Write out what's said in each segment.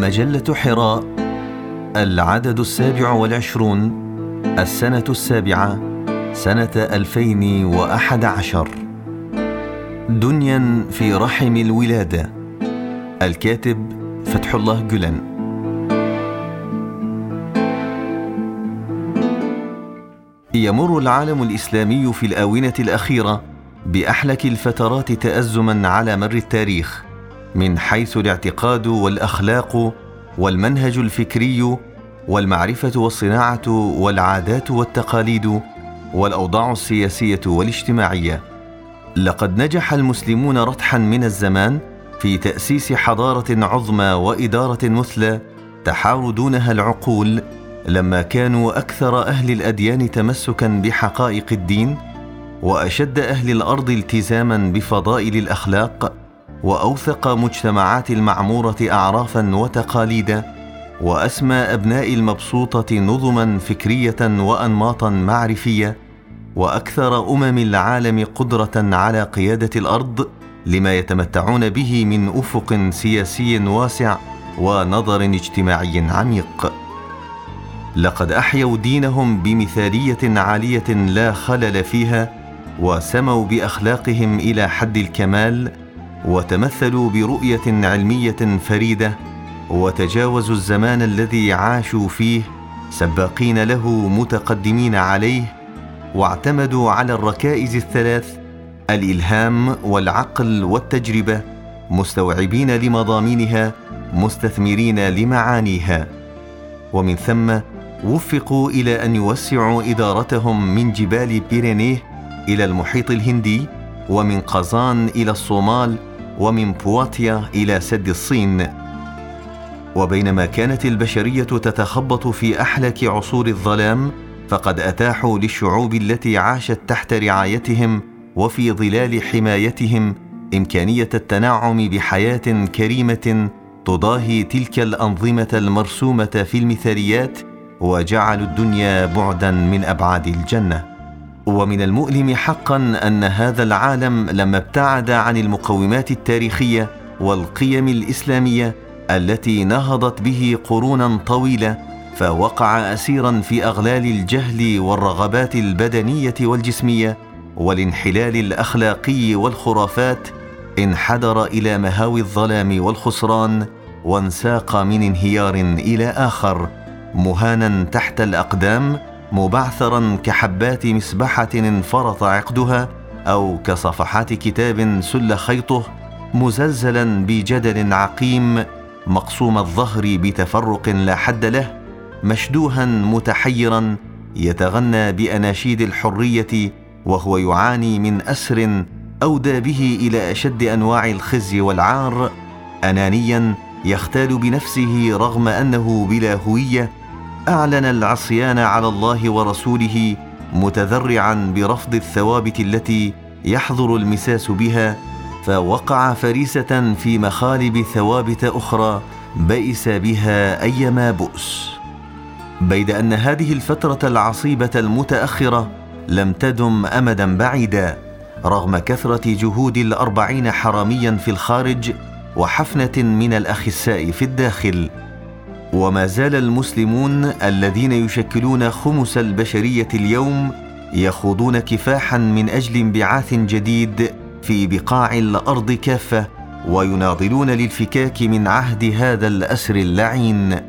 مجلة حراء العدد السابع والعشرون السنة السابعة سنة ألفين وأحد عشر. دنيا في رحم الولادة. الكاتب فتح الله جلن. يمر العالم الإسلامي في الآونة الأخيرة بأحلك الفترات تأزما على مر التاريخ. من حيث الاعتقاد والأخلاق والمنهج الفكري والمعرفة والصناعة والعادات والتقاليد والأوضاع السياسية والاجتماعية. لقد نجح المسلمون رتحا من الزمان في تأسيس حضارة عظمى وإدارة مثلى تحار دونها العقول لما كانوا أكثر أهل الأديان تمسكا بحقائق الدين وأشد أهل الأرض التزاما بفضائل الأخلاق وأوثق مجتمعات المعمورة اعرافا وتقاليدا وأسمى أبناء المبسوطة نظما فكرية وانماطا معرفية وأكثر أمم العالم قدرة على قيادة الأرض لما يتمتعون به من أفق سياسي واسع ونظر اجتماعي عميق. لقد أحيوا دينهم بمثالية عالية لا خلل فيها وسموا بأخلاقهم إلى حد الكمال وتمثلوا برؤية علمية فريدة وتجاوزوا الزمان الذي عاشوا فيه سباقين له متقدمين عليه واعتمدوا على الركائز الثلاث الإلهام والعقل والتجربة مستوعبين لمضامينها مستثمرين لمعانيها. ومن ثم وفقوا إلى أن يوسعوا إدارتهم من جبال بيرينيه إلى المحيط الهندي ومن قزان إلى الصومال ومن بواتيا إلى سد الصين وبينما كانت البشرية تتخبط في أحلك عصور الظلام فقد أتاحوا للشعوب التي عاشت تحت رعايتهم وفي ظلال حمايتهم إمكانية التنعم بحياة كريمة تضاهي تلك الأنظمة المرسومة في المثاليات وجعلوا الدنيا بعدا من أبعاد الجنة. ومن المؤلم حقا أن هذا العالم لما ابتعد عن المقومات التاريخية والقيم الإسلامية التي نهضت به قرونا طويلة فوقع اسيرا في أغلال الجهل والرغبات البدنية والجسمية والانحلال الأخلاقي والخرافات انحدر إلى مهاوي الظلام والخسران وانساق من انهيار إلى آخر مهانا تحت الأقدام مبعثرا كحبات مسبحة انفرط عقدها أو كصفحات كتاب سل خيطه مزلزلا بجدل عقيم مقسوم الظهر بتفرق لا حد له مشدوها متحيرا يتغنى بأناشيد الحرية وهو يعاني من أسر أودى به إلى أشد أنواع الخزي والعار انانيا يختال بنفسه رغم أنه بلا هوية أعلن العصيان على الله ورسوله متذرعا برفض الثوابت التي يحظر المساس بها فوقع فريسة في مخالب ثوابت أخرى بئس بها أيما بؤس. بيد أن هذه الفترة العصيبة المتأخرة لم تدم امدا بعيدا رغم كثرة جهود الأربعين حراميا في الخارج وحفنة من الأخساء في الداخل. وما زال المسلمون الذين يشكلون خمس البشرية اليوم يخوضون كفاحا من أجل انبعاث جديد في بقاع الأرض كافة ويناضلون للفكاك من عهد هذا الأسر اللعين.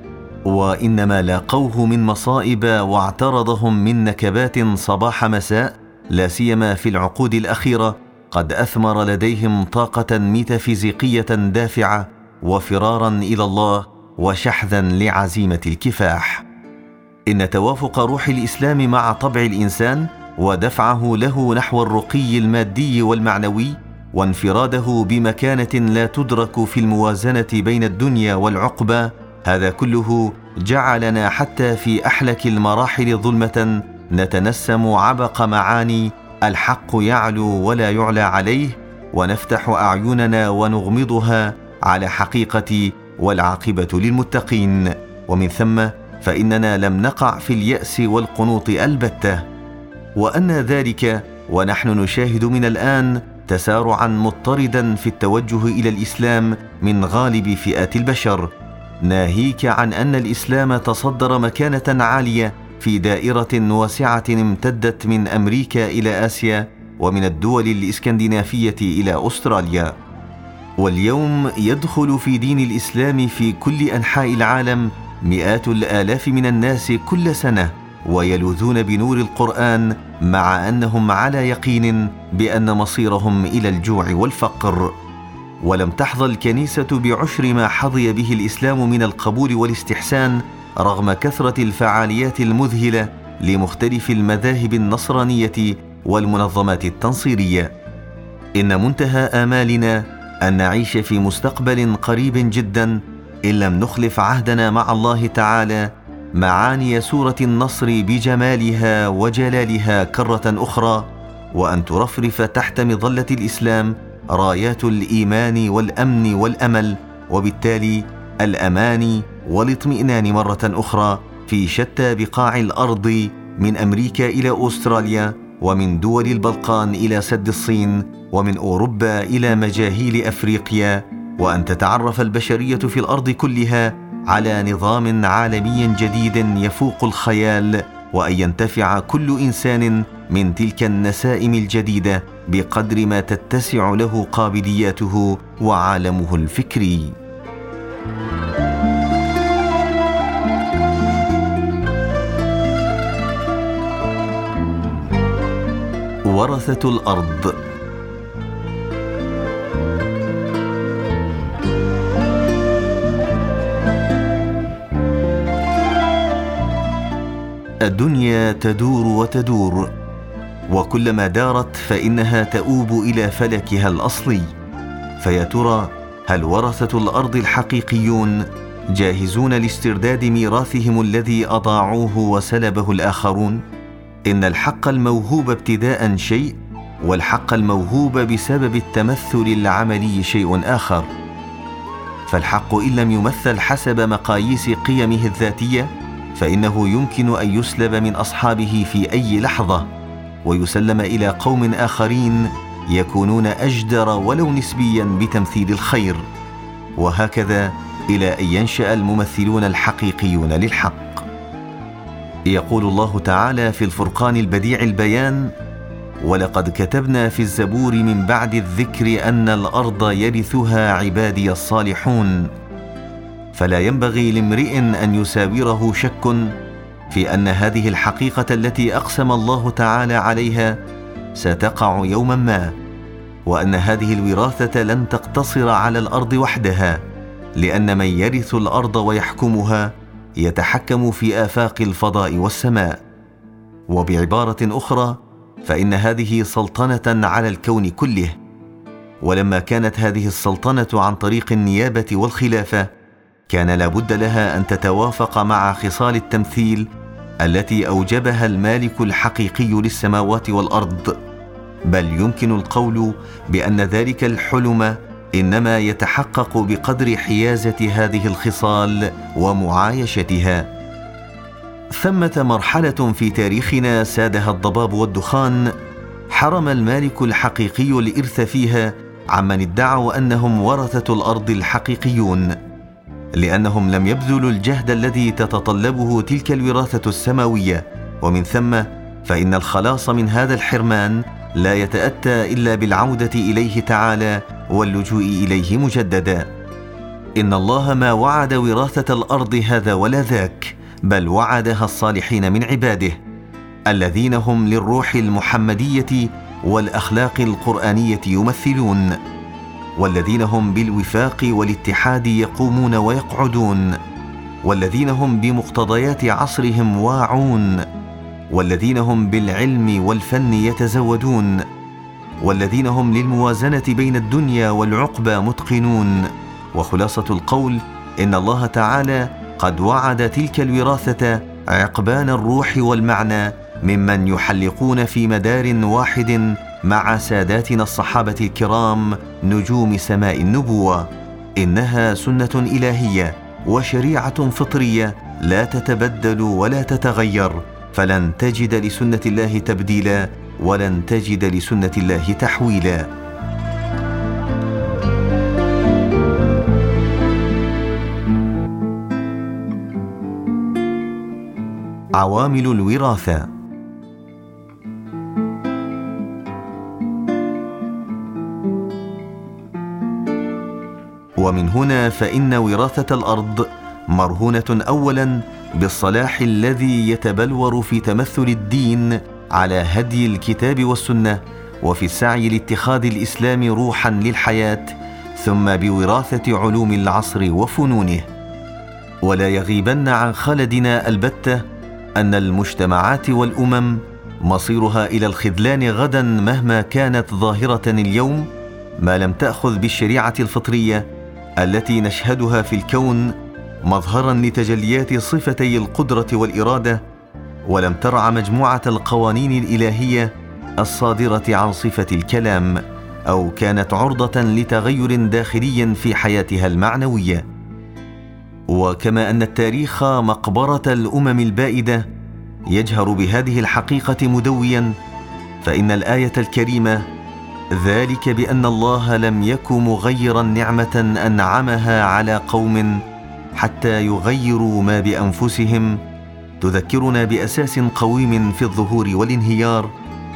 وإنما لاقوه من مصائب واعترضهم من نكبات صباح مساء لا سيما في العقود الأخيرة قد أثمر لديهم طاقة ميتافيزيقية دافعة وفرارا إلى الله وشحذا لعزيمة الكفاح. إن توافق روح الإسلام مع طبع الإنسان ودفعه له نحو الرقي المادي والمعنوي وانفراده بمكانة لا تدرك في الموازنة بين الدنيا والعقبى هذا كله جعلنا حتى في أحلك المراحل ظلمة نتنسم عبق معاني الحق يعلو ولا يعلى عليه ونفتح أعيننا ونغمضها على حقيقة والعاقبة للمتقين. ومن ثم فإننا لم نقع في اليأس والقنوط البتة. وأن ذلك ونحن نشاهد من الآن تسارعا مضطردا في التوجه إلى الإسلام من غالب فئات البشر. ناهيك عن أن الإسلام تصدر مكانة عالية في دائرة واسعة امتدت من أمريكا إلى آسيا ومن الدول الإسكندنافية إلى أستراليا. واليوم يدخل في دين الإسلام في كل أنحاء العالم مئات الآلاف من الناس كل سنة ويلوذون بنور القرآن مع أنهم على يقين بأن مصيرهم إلى الجوع والفقر. ولم تحظى الكنيسة بعشر ما حظي به الإسلام من القبول والاستحسان رغم كثرة الفعاليات المذهلة لمختلف المذاهب النصرانية والمنظمات التنصيرية. إن منتهى آمالنا أن نعيش في مستقبل قريب جدا إن لم نخلف عهدنا مع الله تعالى معاني سورة النصر بجمالها وجلالها كرة أخرى وأن ترفرف تحت مظلة الإسلام رايات الإيمان والأمن والأمل وبالتالي الأمان والاطمئنان مرة أخرى في شتى بقاع الأرض من أمريكا إلى أستراليا. ومن دول البلقان إلى سد الصين ومن أوروبا إلى مجاهيل أفريقيا وأن تتعرف البشرية في الأرض كلها على نظام عالمي جديد يفوق الخيال وأن ينتفع كل إنسان من تلك النسائم الجديدة بقدر ما تتسع له قابلياته وعالمه الفكري. ورثة الأرض. الدنيا تدور وتدور وكلما دارت فإنها تؤوب إلى فلكها الأصلي. فيا ترى هل ورثة الأرض الحقيقيون جاهزون لاسترداد ميراثهم الذي أضاعوه وسلبه الآخرون؟ إن الحق الموهوب ابتداء شيء والحق الموهوب بسبب التمثل العملي شيء آخر. فالحق إن لم يمثل حسب مقاييس قيمه الذاتية فإنه يمكن أن يسلب من أصحابه في أي لحظة ويسلم إلى قوم آخرين يكونون أجدر ولو نسبيا بتمثيل الخير. وهكذا إلى أن ينشأ الممثلون الحقيقيون للحق. يقول الله تعالى في الفرقان البديع البيان ولقد كتبنا في الزبور من بعد الذكر أن الأرض يرثها عبادي الصالحون فلا ينبغي لامرئ أن يساوره شك في أن هذه الحقيقة التي أقسم الله تعالى عليها ستقع يوما ما وأن هذه الوراثة لن تقتصر على الأرض وحدها لأن من يرث الأرض ويحكمها يتحكم في آفاق الفضاء والسماء. وبعبارة أخرى فإن هذه سلطنة على الكون كله. ولما كانت هذه السلطنة عن طريق النيابة والخلافة كان لابد لها أن تتوافق مع خصال التمثيل التي أوجبها المالك الحقيقي للسماوات والأرض. بل يمكن القول بأن ذلك الحلم إنما يتحقق بقدر حيازة هذه الخصال ومعايشتها. ثمة مرحلة في تاريخنا سادها الضباب والدخان حرم المالك الحقيقي الإرث فيها عمن ادعوا أنهم ورثة الأرض الحقيقيون لأنهم لم يبذلوا الجهد الذي تتطلبه تلك الوراثة السماوية. ومن ثم فإن الخلاص من هذا الحرمان لا يتأتى إلا بالعودة إليه تعالى واللجوء إليه مجددا. إن الله ما وعد وراثة الأرض هذا ولا ذاك بل وعدها الصالحين من عباده الذين هم للروح المحمدية والأخلاق القرآنية يمثلون والذين هم بالوفاق والاتحاد يقومون ويقعدون والذين هم بمقتضيات عصرهم واعون والذين هم بالعلم والفن يتزودون. والذين هم للموازنة بين الدنيا والعقبى متقنون. وخلاصة القول إن الله تعالى قد وعد تلك الوراثة عقبان الروح والمعنى ممن يحلقون في مدار واحد مع ساداتنا الصحابة الكرام نجوم سماء النبوة. إنها سنة إلهية وشريعة فطرية لا تتبدل ولا تتغير فلن تجد لسنة الله تبديلا ولن تجد لسنة الله تحويلا. عوامل الوراثة. ومن هنا فإن وراثة الأرض مرهونة اولا بالصلاح الذي يتبلور في تمثل الدين على هدي الكتاب والسنة وفي السعي لاتخاذ الإسلام روحا للحياة ثم بوراثة علوم العصر وفنونه. ولا يغيبن عن خلدنا البتة أن المجتمعات والأمم مصيرها إلى الخذلان غدا مهما كانت ظاهرة اليوم ما لم تأخذ بالشريعة الفطرية التي نشهدها في الكون مظهرا لتجليات صفتي القدرة والإرادة ولم ترع مجموعة القوانين الإلهية الصادرة عن صفة الكلام أو كانت عرضة لتغير داخلي في حياتها المعنوية. وكما أن التاريخ مقبرة الأمم البائدة يجهر بهذه الحقيقة مدويا فإن الآية الكريمة ذلك بأن الله لم يك مغيرا نعمة أنعمها على قوم حتى يغيروا ما بأنفسهم تذكرنا بأساس قويم في الظهور والانهيار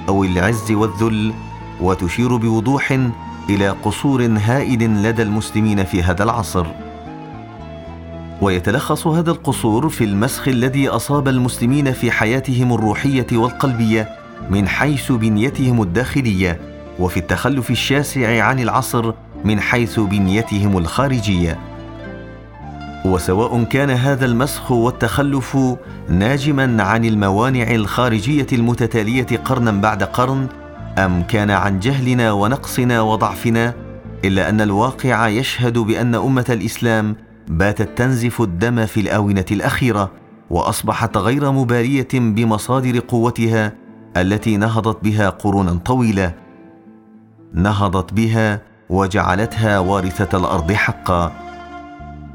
أو العز والذل وتشير بوضوح إلى قصور هائل لدى المسلمين في هذا العصر. ويتلخص هذا القصور في المسخ الذي أصاب المسلمين في حياتهم الروحية والقلبية من حيث بنيتهم الداخلية وفي التخلف الشاسع عن العصر من حيث بنيتهم الخارجية. وسواء كان هذا المسخ والتخلف ناجما عن الموانع الخارجية المتتالية قرنا بعد قرن أم كان عن جهلنا ونقصنا وضعفنا إلا أن الواقع يشهد بأن أمة الإسلام باتت تنزف الدم في الآونة الأخيرة وأصبحت غير مباليه بمصادر قوتها التي نهضت بها قرونا طويلة. نهضت بها وجعلتها وارثة الأرض حقا.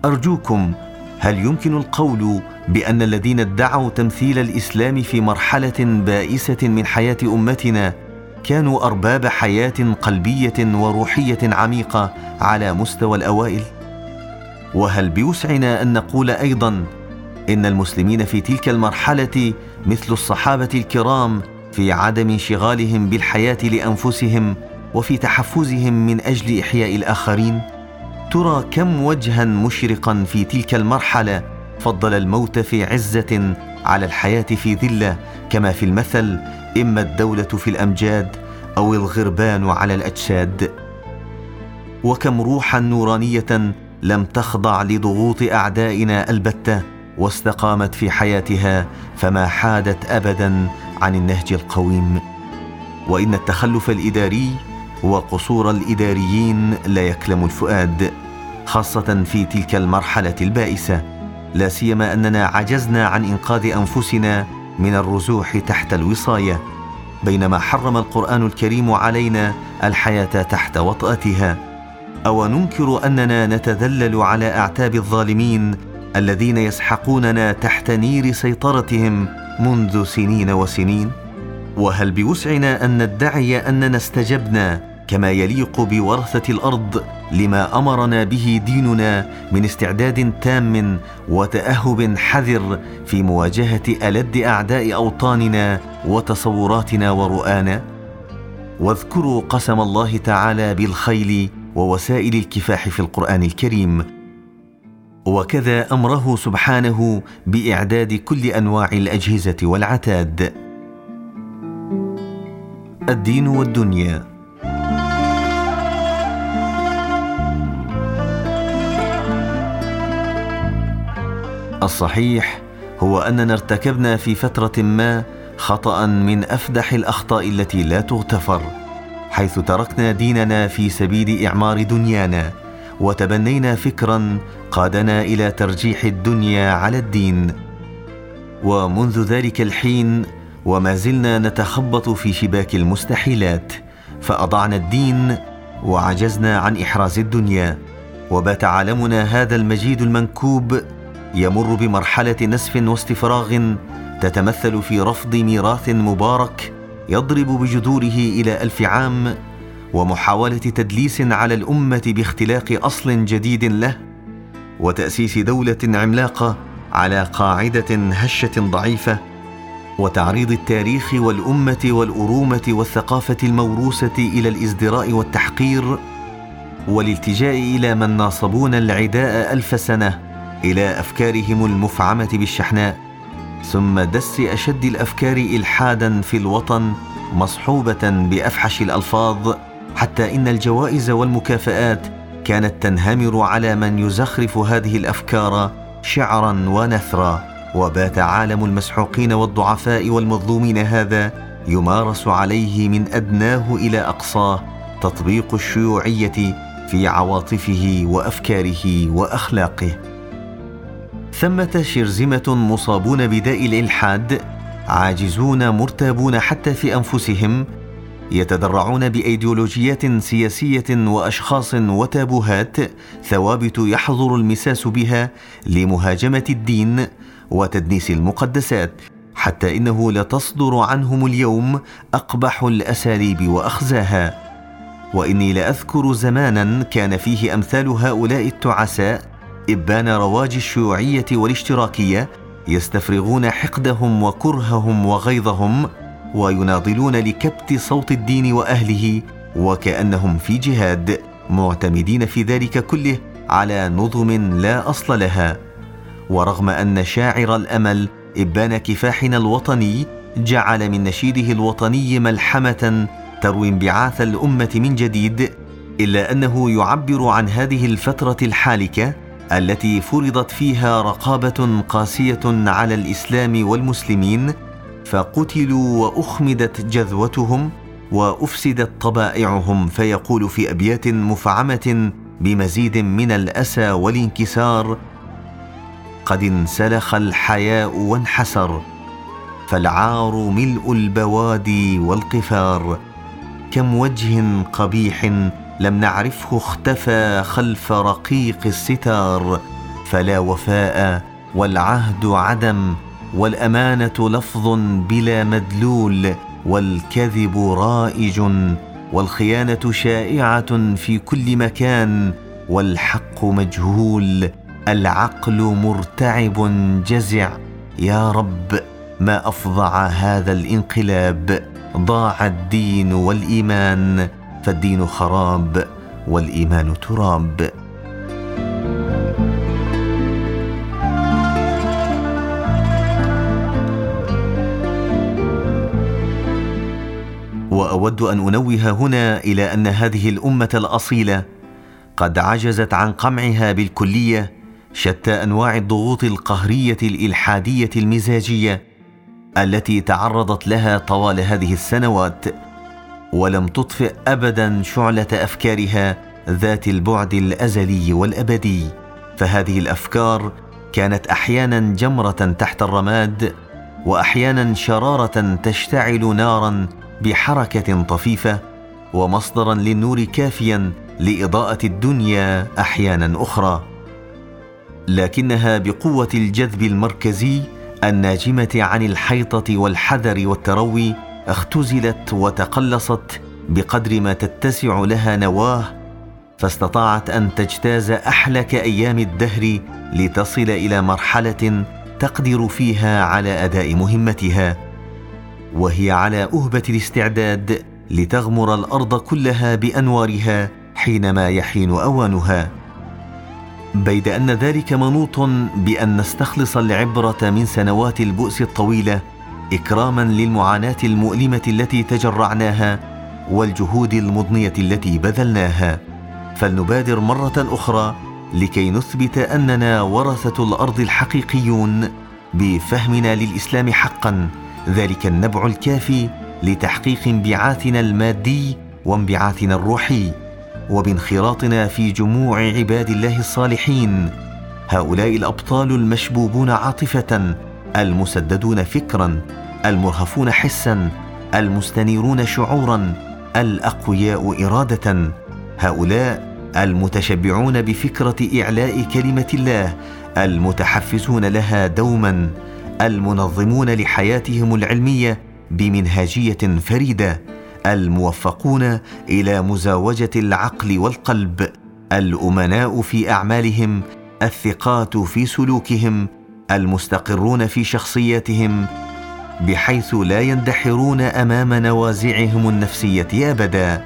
أرجوكم هل يمكن القول بأن الذين ادعوا تمثيل الإسلام في مرحلة بائسة من حياة أمتنا كانوا أرباب حياة قلبية وروحية عميقة على مستوى الأوائل؟ وهل بوسعنا أن نقول أيضا إن المسلمين في تلك المرحلة مثل الصحابة الكرام في عدم انشغالهم بالحياة لأنفسهم وفي تحفزهم من أجل إحياء الآخرين؟ ترى كم وجها مشرقا في تلك المرحلة فضل الموت في عزة على الحياة في ذلة كما في المثل إما الدولة في الأمجاد أو الغربان على الأجساد. وكم روحا نورانية لم تخضع لضغوط أعدائنا البتة واستقامت في حياتها فما حادت ابدا عن النهج القويم. وإن التخلف الإداري وقصور الإداريين لا يكلم الفؤاد. خاصة في تلك المرحلة البائسة لا سيما أننا عجزنا عن إنقاذ أنفسنا من الرزوح تحت الوصاية بينما حرم القرآن الكريم علينا الحياة تحت وطأتها. أو ننكر أننا نتذلل على أعتاب الظالمين الذين يسحقوننا تحت نير سيطرتهم منذ سنين وسنين؟ وهل بوسعنا أن ندعي أننا استجبنا كما يليق بورثة الأرض لما أمرنا به ديننا من استعداد تام وتأهب حذر في مواجهة ألد أعداء أوطاننا وتصوراتنا ورؤانا. واذكروا قسم الله تعالى بالخيل ووسائل الكفاح في القرآن الكريم. وكذا أمره سبحانه بإعداد كل أنواع الأجهزة والعتاد. الدين والدنيا. الصحيح هو أننا ارتكبنا في فترة ما خطأ من أفدح الأخطاء التي لا تغتفر حيث تركنا ديننا في سبيل إعمار دنيانا وتبنينا فكرا قادنا إلى ترجيح الدنيا على الدين. ومنذ ذلك الحين وما زلنا نتخبط في شباك المستحيلات فأضعنا الدين وعجزنا عن إحراز الدنيا. وبات عالمنا هذا المجيد المنكوب يمر بمرحلة نسف واستفراغ تتمثل في رفض ميراث مبارك يضرب بجذوره إلى ألف عام ومحاولة تدليس على الأمة باختلاق أصل جديد له وتأسيس دولة عملاقة على قاعدة هشة ضعيفة وتعريض التاريخ والأمة والأرومة والثقافة الموروثة إلى الإزدراء والتحقير والالتجاء إلى من ناصبون العداء ألف سنة إلى أفكارهم المفعمة بالشحناء ثم دس أشد الأفكار إلحادا في الوطن مصحوبة بأفحش الألفاظ حتى إن الجوائز والمكافآت كانت تنهمر على من يزخرف هذه الأفكار شعرا ونثرا. وبات عالم المسحوقين والضعفاء والمظلومين هذا يمارس عليه من أدناه إلى أقصاه تطبيق الشيوعية في عواطفه وأفكاره وأخلاقه. ثمة شرذمة مصابون بداء الإلحاد عاجزون مرتابون حتى في أنفسهم يتدرعون بأيديولوجيات سياسية وأشخاص وتابوهات ثوابت يحظر المساس بها لمهاجمة الدين وتدنيس المقدسات حتى إنه لتصدر عنهم اليوم أقبح الأساليب وأخزاها. وإني لأذكر زمانا كان فيه أمثال هؤلاء التعساء إبان رواج الشيوعية والاشتراكية يستفرغون حقدهم وكرههم وغيظهم ويناضلون لكبت صوت الدين وأهله وكأنهم في جهاد معتمدين في ذلك كله على نظم لا أصل لها. ورغم أن شاعر الأمل إبان كفاحنا الوطني جعل من نشيده الوطني ملحمة تروي انبعاث الأمة من جديد إلا أنه يعبر عن هذه الفترة الحالكة التي فرضت فيها رقابة قاسية على الإسلام والمسلمين فقتلوا وأخمدت جذوتهم وأفسدت طبائعهم فيقول في أبيات مفعمة بمزيد من الأسى والانكسار قد انسلخ الحياء وانحسر فالعار ملء البوادي والقفار كم وجه قبيح لم نعرفه اختفى خلف رقيق الستار فلا وفاء والعهد عدم والأمانة لفظ بلا مدلول والكذب رائج والخيانة شائعة في كل مكان والحق مجهول العقل مرتعب جزع. يا رب ما أفظع هذا الانقلاب ضاع الدين والإيمان. فالدين خراب والإيمان تراب. وأود أن أنوه هنا إلى أن هذه الأمة الأصيلة قد عجزت عن قمعها بالكلية شتى أنواع الضغوط القهرية الإلحادية المزاجية التي تعرضت لها طوال هذه السنوات. ولم تطفئ ابدا شعلة أفكارها ذات البعد الأزلي والأبدي. فهذه الأفكار كانت أحيانا جمرة تحت الرماد واحيانا شرارة تشتعل نارا بحركة طفيفة ومصدرا للنور كافيا لإضاءة الدنيا أحيانا أخرى. لكنها بقوة الجذب المركزي الناجمة عن الحيطة والحذر والتروي اختزلت وتقلصت بقدر ما تتسع لها نواه فاستطاعت أن تجتاز أحلك أيام الدهر لتصل إلى مرحلة تقدر فيها على أداء مهمتها وهي على أهبة الاستعداد لتغمر الأرض كلها بأنوارها حينما يحين أوانها. بيد أن ذلك منوط بأن نستخلص العبرة من سنوات البؤس الطويلة إكراما للمعاناة المؤلمة التي تجرعناها والجهود المضنية التي بذلناها. فلنبادر مرة أخرى لكي نثبت أننا ورثه الأرض الحقيقيون بفهمنا للإسلام حقا. ذلك النبع الكافي لتحقيق انبعاثنا المادي وانبعاثنا الروحي وبانخراطنا في جموع عباد الله الصالحين. هؤلاء الأبطال المشبوبون عاطفة المسددون فكرا. المرهفون حسا المستنيرون شعورا الأقوياء إرادة. هؤلاء المتشبعون بفكرة إعلاء كلمة الله المتحفزون لها دوما المنظمون لحياتهم العلمية بمنهاجية فريدة الموفقون إلى مزاوجة العقل والقلب الأمناء في أعمالهم الثقات في سلوكهم المستقرون في شخصياتهم بحيث لا يندحرون أمام نوازعهم النفسية أبدا.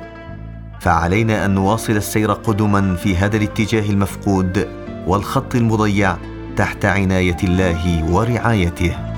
فعلينا أن نواصل السير قدما في هذا الاتجاه المفقود والخط المضيع تحت عناية الله ورعايته.